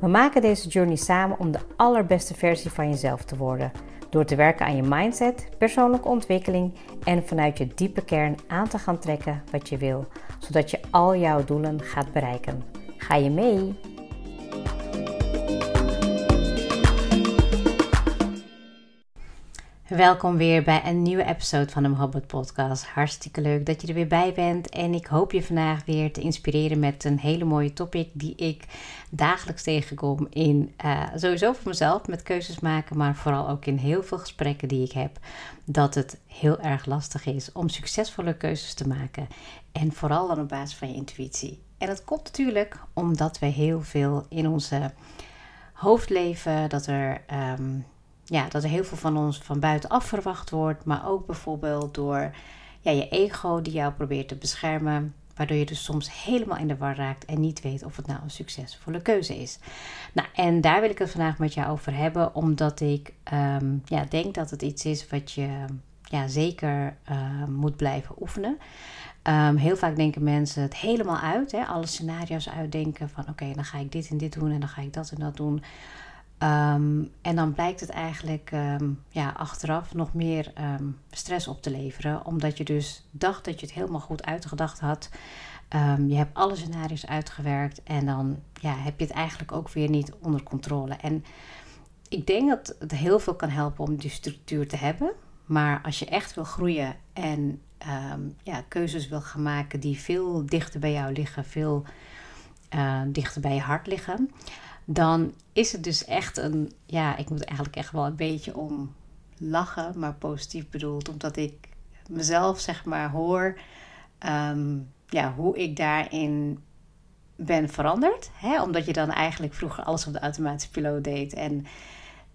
We maken deze journey samen om de allerbeste versie van jezelf te worden. Door te werken aan je mindset, persoonlijke ontwikkeling en vanuit je diepe kern aan te gaan trekken wat je wil, zodat je al jouw doelen gaat bereiken. Ga je mee? Welkom weer bij een nieuwe episode van de Mohabbat Podcast. Hartstikke leuk dat je er weer bij bent. En ik hoop je vandaag weer te inspireren met een hele mooie topic die ik dagelijks tegenkom in uh, sowieso voor mezelf met keuzes maken, maar vooral ook in heel veel gesprekken die ik heb. Dat het heel erg lastig is om succesvolle keuzes te maken. En vooral dan op basis van je intuïtie. En dat komt natuurlijk omdat we heel veel in onze hoofd leven, dat er. Um, ja, dat er heel veel van ons van buitenaf verwacht wordt, maar ook bijvoorbeeld door ja, je ego die jou probeert te beschermen, waardoor je dus soms helemaal in de war raakt en niet weet of het nou een succesvolle keuze is. Nou, en daar wil ik het vandaag met jou over hebben, omdat ik um, ja, denk dat het iets is wat je ja, zeker uh, moet blijven oefenen. Um, heel vaak denken mensen het helemaal uit, hè, alle scenario's uitdenken van oké, dan ga ik dit en dit doen en dan ga ik dat en dat doen. Um, en dan blijkt het eigenlijk um, ja, achteraf nog meer um, stress op te leveren. Omdat je dus dacht dat je het helemaal goed uitgedacht had. je hebt alle scenario's uitgewerkt. En dan ja, heb je het eigenlijk ook weer niet onder controle. En ik denk dat het heel veel kan helpen om die structuur te hebben. Maar als je echt wil groeien en ja, keuzes wil gaan maken die veel dichter bij jou liggen, veel uh, dichter bij je hart liggen dan is het dus echt een, ja, ik moet eigenlijk echt wel een beetje om lachen, maar positief bedoeld, omdat ik mezelf zeg maar hoor, ehm, ja, hoe ik daarin ben veranderd. Hè? Omdat je dan eigenlijk vroeger alles op de automatische piloot deed en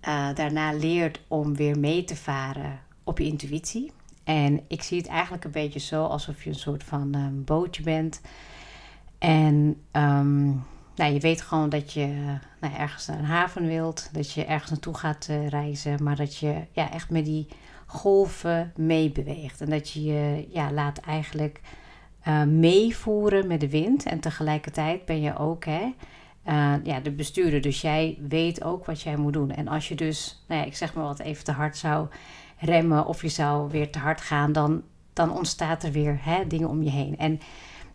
uh, daarna leert om weer mee te varen op je intuïtie. En ik zie het eigenlijk een beetje zo alsof je een soort van um, bootje bent. En um, nou, je weet gewoon dat je nou, ergens naar een haven wilt, dat je ergens naartoe gaat uh, reizen, maar dat je ja, echt met die golven meebeweegt. En dat je je ja, laat eigenlijk uh, meevoeren met de wind. En tegelijkertijd ben je ook hè, ja, de bestuurder. Dus jij weet ook wat jij moet doen. En als je dus, nou ja, ik zeg maar wat, even te hard zou remmen of je zou weer te hard gaan, dan, dan ontstaat er weer hè, dingen om je heen. En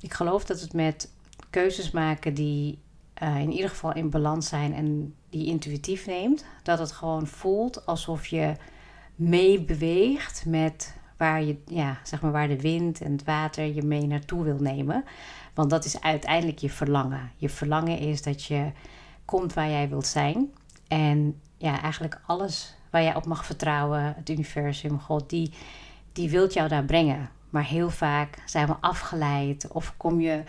ik geloof dat het met keuzes maken die uh, in ieder geval in balans zijn en die intuïtief neemt, dat het gewoon voelt alsof je meebeweegt met waar, je, ja, zeg maar waar de wind en het water je mee naartoe wil nemen. Want dat is uiteindelijk je verlangen. Je verlangen is dat je komt waar jij wilt zijn. En ja, eigenlijk alles waar jij op mag vertrouwen, het universum, God, die, die wilt jou daar brengen. Maar heel vaak zijn we afgeleid of kom je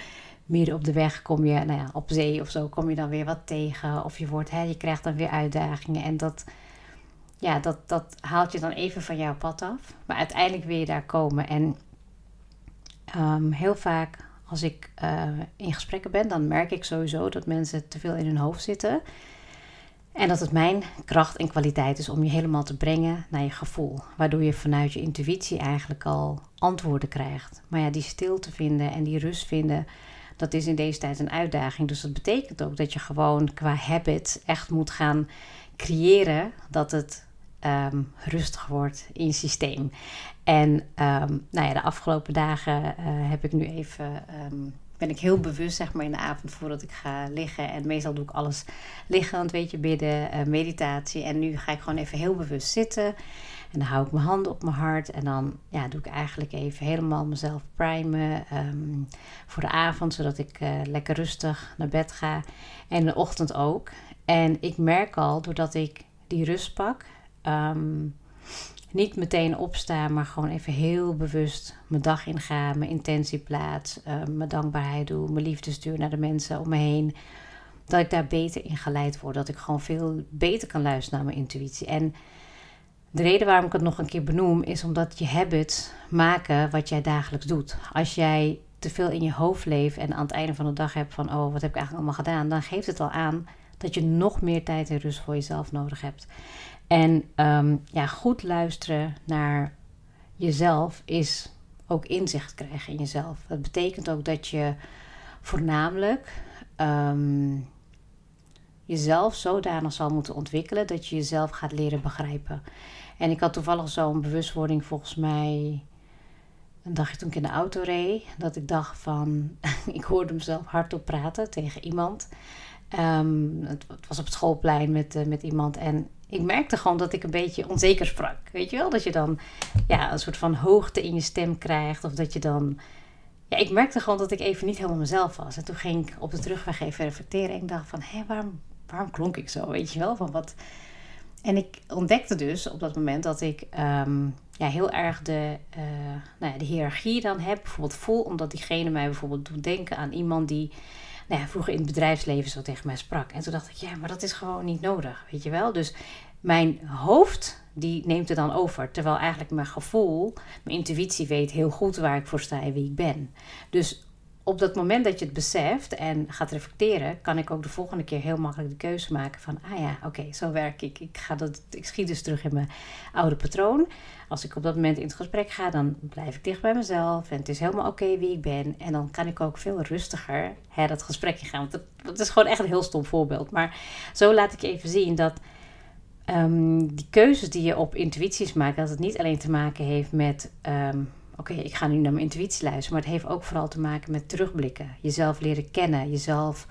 midden op de weg kom je, nou ja, op zee of zo, kom je dan weer wat tegen. Of je, wordt, hè, je krijgt dan weer uitdagingen. En dat, ja, dat, dat haalt je dan even van jouw pad af. Maar uiteindelijk wil je daar komen. En um, heel vaak als ik uh, in gesprekken ben, dan merk ik sowieso dat mensen te veel in hun hoofd zitten. En dat het mijn kracht en kwaliteit is om je helemaal te brengen naar je gevoel. Waardoor je vanuit je intuïtie eigenlijk al antwoorden krijgt. Maar ja, die stilte vinden en die rust vinden, dat is in deze tijd een uitdaging. Dus dat betekent ook dat je gewoon qua habit echt moet gaan creëren dat het um, rustig wordt in je systeem. En um, nou ja, de afgelopen dagen uh, heb ik nu even. Um, ben ik heel bewust, zeg maar, in de avond voordat ik ga liggen. En meestal doe ik alles liggend, weet je, bidden, uh, meditatie. En nu ga ik gewoon even heel bewust zitten. En dan hou ik mijn handen op mijn hart. En dan ja, doe ik eigenlijk even helemaal mezelf primen um, voor de avond. Zodat ik uh, lekker rustig naar bed ga. En de ochtend ook. En ik merk al, doordat ik die rust pak... Um, niet meteen opstaan, maar gewoon even heel bewust mijn dag inga, mijn intentie plaats, uh, mijn dankbaarheid doe, mijn liefde stuur naar de mensen om me heen. Dat ik daar beter in geleid word. Dat ik gewoon veel beter kan luisteren naar mijn intuïtie. En De reden waarom ik het nog een keer benoem is omdat je habits maken wat jij dagelijks doet. Als jij te veel in je hoofd leeft en aan het einde van de dag hebt van oh, wat heb ik eigenlijk allemaal gedaan, dan geeft het al aan dat je nog meer tijd en rust voor jezelf nodig hebt. En um, ja, goed luisteren naar jezelf is ook inzicht krijgen in jezelf. Dat betekent ook dat je voornamelijk um, jezelf zodanig zal moeten ontwikkelen dat je jezelf gaat leren begrijpen. En ik had toevallig zo'n bewustwording volgens mij een dagje toen ik in de auto reed. Dat ik dacht van, ik hoorde mezelf hardop praten tegen iemand. Um, het, was op het schoolplein met, uh, met iemand. En ik merkte gewoon dat ik een beetje onzeker sprak. Weet je wel? Dat je dan ja, een soort van hoogte in je stem krijgt. Of dat je dan. Ja, ik merkte gewoon dat ik even niet helemaal mezelf was. En toen ging ik op de terugweg even reflecteren. En ik dacht van, hé, waarom, waarom klonk ik zo? Weet je wel? Van wat... En ik ontdekte dus op dat moment dat ik um, ja, heel erg de, uh, nou ja, de hiërarchie dan heb. Bijvoorbeeld voel, omdat diegene mij bijvoorbeeld doet denken aan iemand die nou ja, vroeger in het bedrijfsleven zo tegen mij sprak. En toen dacht ik, ja, maar dat is gewoon niet nodig, weet je wel. Dus mijn hoofd, die neemt er dan over. Terwijl eigenlijk mijn gevoel, mijn intuïtie weet heel goed waar ik voor sta en wie ik ben. Dus op dat moment dat je het beseft en gaat reflecteren, kan ik ook de volgende keer heel makkelijk de keuze maken van, ah ja, oké, zo werk ik. Ik, ga dat, ik schiet dus terug in mijn oude patroon. Als ik op dat moment in het gesprek ga, dan blijf ik dicht bij mezelf en het is helemaal oké wie ik ben. En dan kan ik ook veel rustiger hè, dat gesprekje gaan. Want dat, is gewoon echt een heel stom voorbeeld. Maar zo laat ik even zien dat um, die keuzes die je op intuïties maakt, dat het niet alleen te maken heeft met. Um, oké, ik ga nu naar mijn intuïtie luisteren, maar het heeft ook vooral te maken met terugblikken. Jezelf leren kennen, jezelf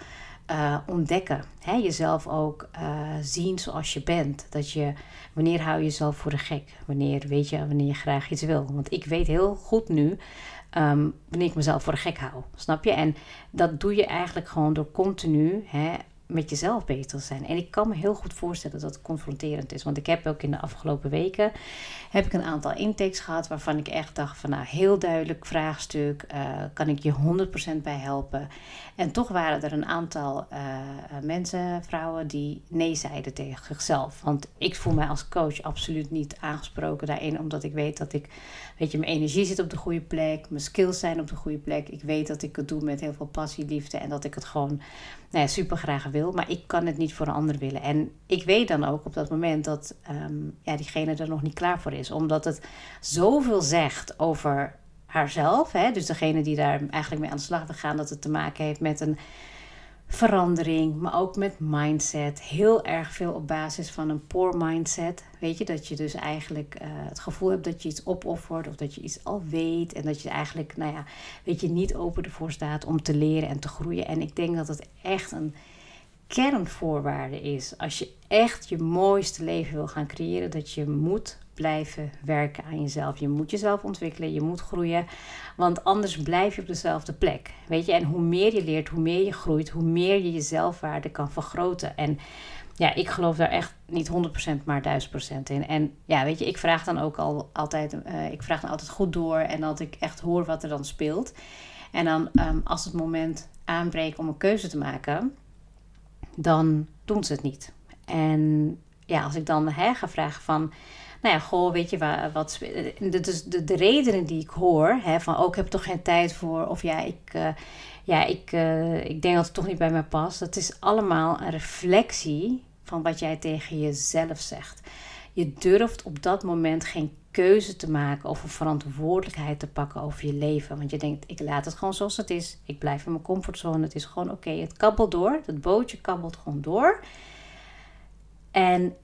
uh, ontdekken. Hè? Jezelf ook uh, zien zoals je bent. Dat je, wanneer hou je jezelf voor de gek? Wanneer weet je wanneer je graag iets wil? Want ik weet heel goed nu um, wanneer ik mezelf voor de gek hou. Snap je? En dat doe je eigenlijk gewoon door continu hè, met jezelf bezig zijn. En ik kan me heel goed voorstellen dat het confronterend is. Want ik heb ook in de afgelopen weken heb ik een aantal intakes gehad waarvan ik echt dacht van nou heel duidelijk vraagstuk. Uh, kan ik je 100% bij helpen? En toch waren er een aantal uh, mensen, vrouwen, die nee zeiden tegen zichzelf. Want ik voel mij als coach absoluut niet aangesproken daarin. Omdat ik weet dat ik, weet je, mijn energie zit op de goede plek. Mijn skills zijn op de goede plek. Ik weet dat ik het doe met heel veel passie, liefde. En dat ik het gewoon ja, super graag wil. Maar ik kan het niet voor een ander willen. En ik weet dan ook op dat moment dat um, ja, diegene er nog niet klaar voor is. Omdat het zoveel zegt over haarzelf. Hè? Dus degene die daar eigenlijk mee aan de slag wil gaan. Dat het te maken heeft met een verandering, maar ook met mindset. Heel erg veel op basis van een poor mindset. Weet je, dat je dus eigenlijk uh, het gevoel hebt dat je iets opoffert of dat je iets al weet. En dat je eigenlijk, nou ja, weet je, niet open ervoor staat om te leren en te groeien. En ik denk dat het echt een kernvoorwaarde is. Als je echt je mooiste leven wil gaan creëren, dat je moet blijven werken aan jezelf. Je moet jezelf ontwikkelen, je moet groeien, want anders blijf je op dezelfde plek. Weet je, en hoe meer je leert, hoe meer je groeit, hoe meer je je zelfwaarde kan vergroten. En ja, ik geloof daar echt niet 100%, maar 1000% in. En ja, weet je, ik vraag dan ook al altijd, uh, ik vraag dan altijd goed door en dat ik echt hoor wat er dan speelt. En dan um, als het moment aanbreekt om een keuze te maken, dan doen ze het niet. En ja, als ik dan hè, ga vragen van, nou ja, goh, weet je wat, wat dus de, de redenen die ik hoor, hè, van ook oh, heb toch geen tijd voor, of ja, ik, uh, ja, ik, uh, ik denk dat het toch niet bij mij past. Dat is allemaal een reflectie van wat jij tegen jezelf zegt. Je durft op dat moment geen keuze te maken of een verantwoordelijkheid te pakken over je leven. Want je denkt, ik laat het gewoon zoals het is. Ik blijf in mijn comfortzone. Het is gewoon oké. Het kabbelt door. Het bootje kabbelt gewoon door. En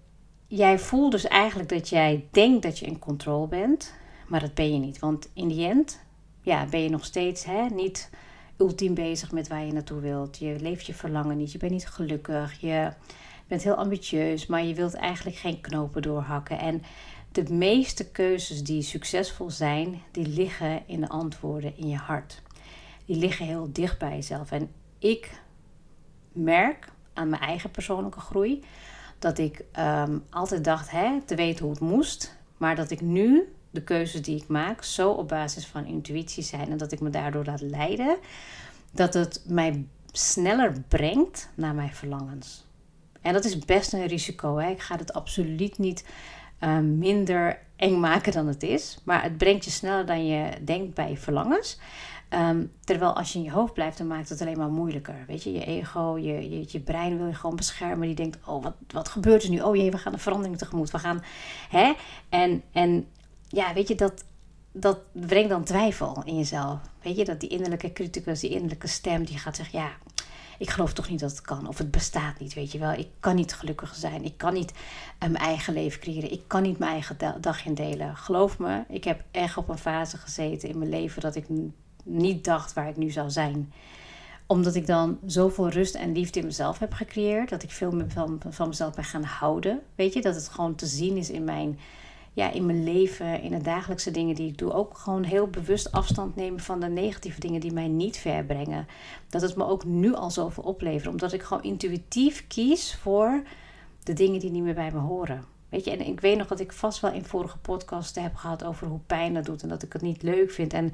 jij voelt dus eigenlijk dat jij denkt dat je in controle bent, maar dat ben je niet. Want in die end ja, ben je nog steeds hè, niet ultiem bezig met waar je naartoe wilt. Je leeft je verlangen niet, je bent niet gelukkig, je bent heel ambitieus, maar je wilt eigenlijk geen knopen doorhakken. En de meeste keuzes die succesvol zijn, die liggen in de antwoorden in je hart. Die liggen heel dicht bij jezelf. En ik merk aan mijn eigen persoonlijke groei dat ik um, altijd dacht hè, te weten hoe het moest. Maar dat ik nu de keuzes die ik maak zo op basis van intuïtie zijn en dat ik me daardoor laat leiden, dat het mij sneller brengt naar mijn verlangens. En dat is best een risico. Hè? Ik ga het absoluut niet uh, minder eng maken dan het is. Maar het brengt je sneller dan je denkt bij verlangens. Ehm, terwijl als je in je hoofd blijft, dan maakt het alleen maar moeilijker. Weet je, je ego, je, je, je brein wil je gewoon beschermen. Die denkt, oh, wat, wat gebeurt er nu? Oh jee, we gaan een verandering tegemoet. We gaan, hè? En, en ja, weet je, dat, dat brengt dan twijfel in jezelf. Weet je, dat die innerlijke criticus, die innerlijke stem, die gaat zeggen, ja, ik geloof toch niet dat het kan. Of het bestaat niet, weet je wel. Ik kan niet gelukkig zijn. Ik kan niet uh, mijn eigen leven creëren. Ik kan niet mijn eigen dag indelen. Geloof me, ik heb echt op een fase gezeten in mijn leven dat ik niet dacht waar ik nu zou zijn. Omdat ik dan zoveel rust en liefde in mezelf heb gecreëerd. Dat ik veel meer van, van mezelf ben gaan houden. Weet je, dat het gewoon te zien is in mijn, ja, in mijn leven, in de dagelijkse dingen die ik doe. Ook gewoon heel bewust afstand nemen van de negatieve dingen die mij niet ver brengen. Dat het me ook nu al zoveel oplevert. Omdat ik gewoon intuïtief kies voor de dingen die niet meer bij me horen. Weet je, en ik weet nog dat ik vast wel in vorige podcasten heb gehad over hoe pijn dat doet en dat ik het niet leuk vind. En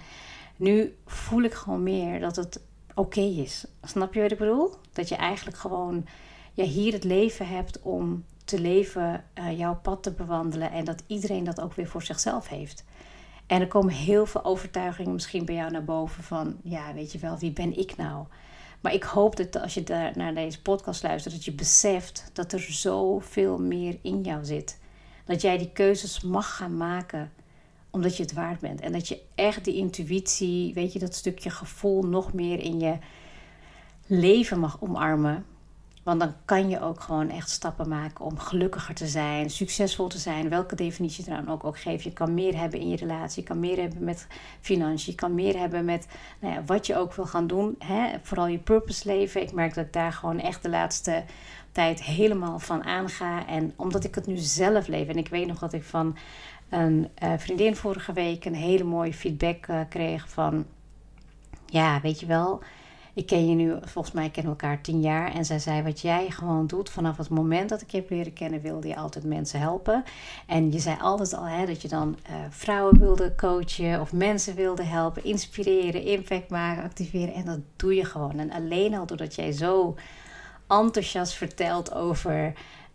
nu voel ik gewoon meer dat het oké is. Snap je wat ik bedoel? Dat je eigenlijk gewoon ja, hier het leven hebt om te leven, uh, jouw pad te bewandelen en dat iedereen dat ook weer voor zichzelf heeft. En er komen heel veel overtuigingen misschien bij jou naar boven van, ja, weet je wel, wie ben ik nou? Maar ik hoop dat als je daar naar deze podcast luistert, dat je beseft dat er zoveel meer in jou zit. Dat jij die keuzes mag gaan maken omdat je het waard bent. En dat je echt die intuïtie, weet je, dat stukje gevoel nog meer in je leven mag omarmen. Want dan kan je ook gewoon echt stappen maken om gelukkiger te zijn, succesvol te zijn. Welke definitie je dan ook, ook geeft. Je kan meer hebben in je relatie, je kan meer hebben met financiën, je kan meer hebben met nou ja, wat je ook wil gaan doen. Hè? Vooral je purpose leven. Ik merk dat ik daar gewoon echt de laatste tijd helemaal van aanga. En omdat ik het nu zelf leef. En ik weet nog dat ik van een uh, vriendin vorige week een hele mooie feedback uh, kreeg van... Ja, weet je wel, ik ken je nu, volgens mij kennen we elkaar tien jaar. En zij zei, wat jij gewoon doet vanaf het moment dat ik je heb leren kennen, wilde je altijd mensen helpen. En je zei altijd al hè, dat je dan uh, vrouwen wilde coachen of mensen wilde helpen, inspireren, impact maken, activeren. En dat doe je gewoon. En alleen al doordat jij zo enthousiast vertelt over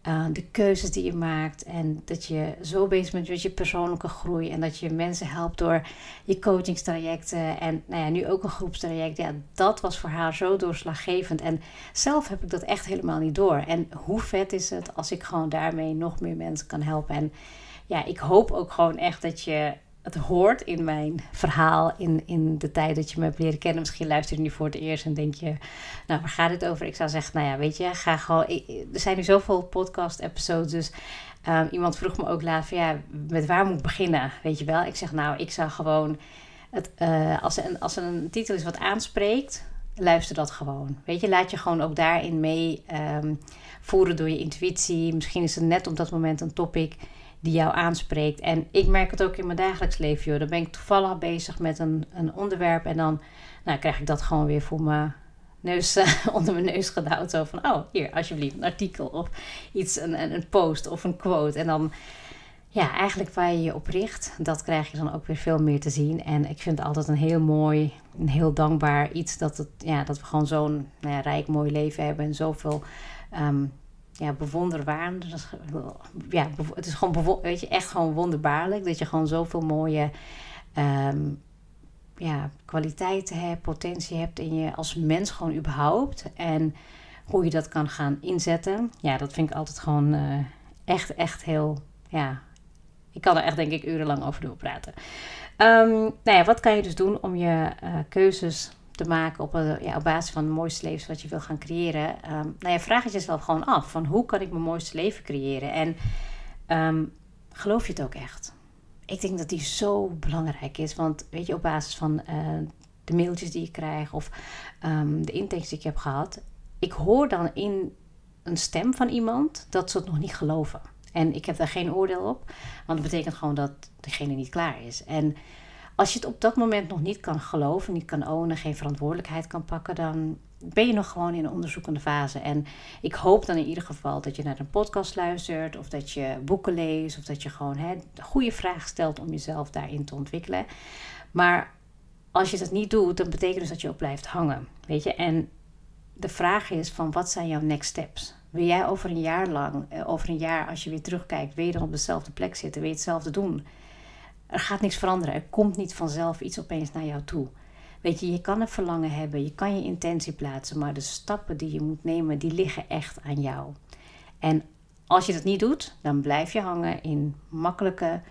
uh, de keuzes die je maakt. En dat je zo bezig bent met je persoonlijke groei. En dat je mensen helpt door je coachingstrajecten. En nou ja, nu ook een groepstraject. Ja, dat was voor haar zo doorslaggevend. En zelf heb ik dat echt helemaal niet door. En hoe vet is het als ik gewoon daarmee nog meer mensen kan helpen. En ja, ik hoop ook gewoon echt dat je het hoort in mijn verhaal, in, in de tijd dat je me hebt leren kennen. Misschien luister je nu voor het eerst en denk je, nou, waar gaat het over? Ik zou zeggen, nou ja, weet je, ga gewoon. er zijn nu zoveel podcast-episodes, dus um, iemand vroeg me ook laat van, ja, met waar moet ik beginnen? Weet je wel? Ik zeg, nou, ik zou gewoon, het, uh, als, er een, als een titel is wat aanspreekt, luister dat gewoon. Weet je, laat je gewoon ook daarin mee um, voeren door je intuïtie. Misschien is het net op dat moment een topic die jou aanspreekt. En ik merk het ook in mijn dagelijks leven, joh. Dan ben ik toevallig bezig met een, een onderwerp en dan nou, krijg ik dat gewoon weer voor mijn neus, onder mijn neus gedouwd. Zo van, oh, hier, alsjeblieft, een artikel of iets, een, een, post of een quote. En dan, ja, eigenlijk waar je je op richt, dat krijg je dan ook weer veel meer te zien. En ik vind het altijd een heel mooi, een heel dankbaar iets dat, het, ja, dat we gewoon zo'n nou ja, rijk, mooi leven hebben en zoveel... Um, ja, bewonderwaardig. Ja, het is gewoon weet je, echt gewoon wonderbaarlijk dat je gewoon zoveel mooie um, ja, kwaliteiten hebt, potentie hebt in je als mens gewoon überhaupt. En hoe je dat kan gaan inzetten. Ja, dat vind ik altijd gewoon uh, echt, echt heel. Ja, ik kan er echt denk ik urenlang over doorpraten. Um, nou ja, wat kan je dus doen om je uh, keuzes te maken op, een, ja, op basis van het mooiste leven wat je wil gaan creëren. Um, nou ja, vraag het jezelf gewoon af van hoe kan ik mijn mooiste leven creëren? En um, geloof je het ook echt? Ik denk dat die zo belangrijk is, want weet je, op basis van uh, de mailtjes die ik krijg of um, de intakes die ik heb gehad, ik hoor dan in een stem van iemand dat ze het nog niet geloven. En ik heb daar geen oordeel op, want dat betekent gewoon dat degene niet klaar is. En als je het op dat moment nog niet kan geloven, niet kan ownen, geen verantwoordelijkheid kan pakken, dan ben je nog gewoon in een onderzoekende fase. En ik hoop dan in ieder geval dat je naar een podcast luistert, of dat je boeken leest, of dat je gewoon hè, goede vragen stelt om jezelf daarin te ontwikkelen. Maar als je dat niet doet, dan betekent dus dat je ook blijft hangen. Weet je? En de vraag is van wat zijn jouw next steps? Wil jij over een jaar lang, eh, over een jaar als je weer terugkijkt, weer dan op dezelfde plek zitten, wil je hetzelfde doen? Er gaat niks veranderen. Er komt niet vanzelf iets opeens naar jou toe. Weet je, je kan een verlangen hebben, je kan je intentie plaatsen, maar de stappen die je moet nemen, die liggen echt aan jou. En als je dat niet doet, dan blijf je hangen in makkelijke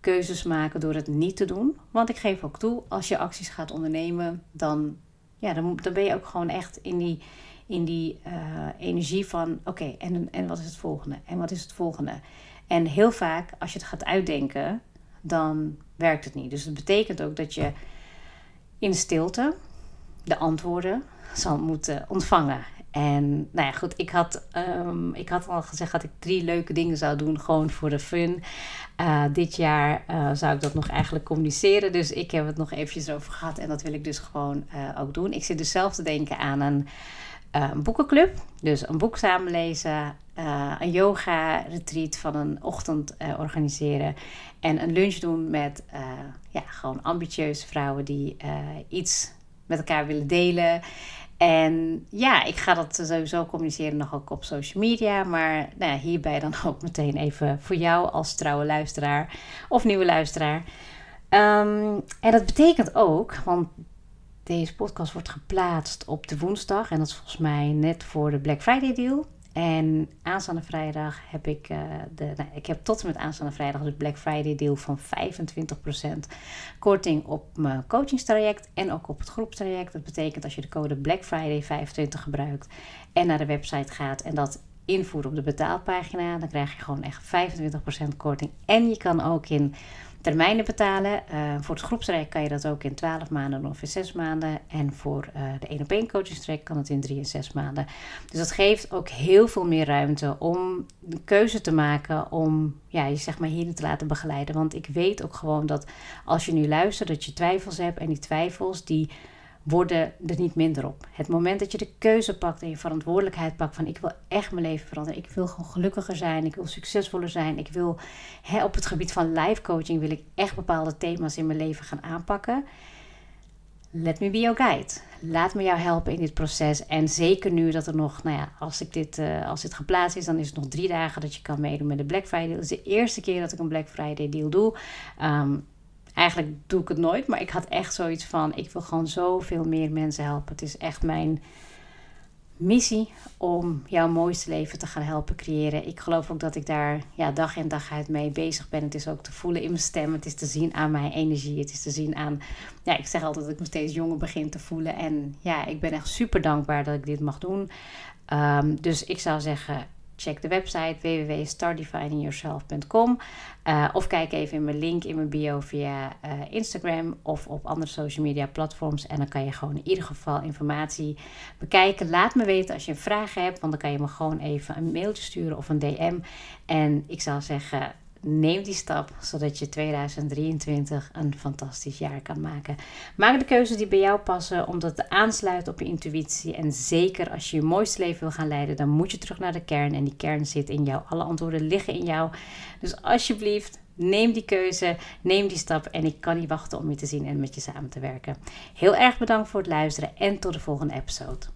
keuzes maken door het niet te doen. Want ik geef ook toe, als je acties gaat ondernemen, dan, ja, dan, dan ben je ook gewoon echt in die, in die uh, energie van: oké, en, en wat is het volgende? En wat is het volgende? En heel vaak, als je het gaat uitdenken, dan werkt het niet. Dus het betekent ook dat je in stilte de antwoorden zal moeten ontvangen. En nou ja, goed, ik had, um, ik had al gezegd dat ik drie leuke dingen zou doen, gewoon voor de fun. Uh, dit jaar uh, zou ik dat nog eigenlijk communiceren. Dus ik heb het nog eventjes over gehad en dat wil ik dus gewoon uh, ook doen. Ik zit dus zelf te denken aan een, een boekenclub. Dus een boek samenlezen, een yoga-retreat van een ochtend organiseren. En een lunch doen met ja, gewoon ambitieuze vrouwen die iets met elkaar willen delen. En ja, ik ga dat sowieso communiceren nog ook op social media. Maar nou ja, hierbij dan ook meteen even voor jou als trouwe luisteraar of nieuwe luisteraar. Um, en dat betekent ook, want deze podcast wordt geplaatst op de woensdag. En dat is volgens mij net voor de Black Friday deal. En aanstaande vrijdag heb ik, uh, de, nou, ik heb tot en met aanstaande vrijdag de Black Friday deal van 25% korting op mijn coachingstraject en ook op het groepstraject. Dat betekent als je de code Black Friday 25 gebruikt en naar de website gaat en dat invoert op de betaalpagina, dan krijg je gewoon echt 25% korting. En je kan ook in termijnen betalen. Uh, voor het groepstraject kan je dat ook in 12 maanden of in 6 maanden. En voor uh, de 1 op 1 coachingstraject kan het in 3 en 6 maanden. Dus dat geeft ook heel veel meer ruimte om de keuze te maken om ja, je zeg maar hierin te laten begeleiden. Want ik weet ook gewoon dat als je nu luistert, dat je twijfels hebt. En die twijfels die worden er niet minder op. Het moment dat je de keuze pakt en je verantwoordelijkheid pakt van ik wil echt mijn leven veranderen. Ik wil gewoon gelukkiger zijn. Ik wil succesvoller zijn. Ik wil hè, op het gebied van life coaching wil ik echt bepaalde thema's in mijn leven gaan aanpakken. Let me be your guide. Laat me jou helpen in dit proces. En zeker nu dat er nog, nou ja, als, ik dit, uh, als dit geplaatst is, dan is het nog drie dagen dat je kan meedoen met de Black Friday. Dat is de eerste keer dat ik een Black Friday deal doe. Um, Eigenlijk doe ik het nooit, maar ik had echt zoiets van: ik wil gewoon zoveel meer mensen helpen. Het is echt mijn missie om jouw mooiste leven te gaan helpen creëren. Ik geloof ook dat ik daar ja, dag in dag uit mee bezig ben. Het is ook te voelen in mijn stem. Het is te zien aan mijn energie. Het is te zien aan. Ja, ik zeg altijd dat ik me steeds jonger begin te voelen. En ja, ik ben echt super dankbaar dat ik dit mag doen. Um, dus ik zou zeggen check de website www.startdefiningyourself.com uh, of kijk even in mijn link in mijn bio via uh, Instagram of op andere social media platforms. En dan kan je gewoon in ieder geval informatie bekijken. Laat me weten als je een vraag hebt, want dan kan je me gewoon even een mailtje sturen of een DM. En ik zou zeggen neem die stap zodat je 2023 een fantastisch jaar kan maken. Maak de keuzes die bij jou passen, omdat het aansluit op je intuïtie. En zeker als je je mooiste leven wil gaan leiden, dan moet je terug naar de kern. En die kern zit in jou. Alle antwoorden liggen in jou. Dus alsjeblieft, neem die keuze, neem die stap. En ik kan niet wachten om je te zien en met je samen te werken. Heel erg bedankt voor het luisteren en tot de volgende episode.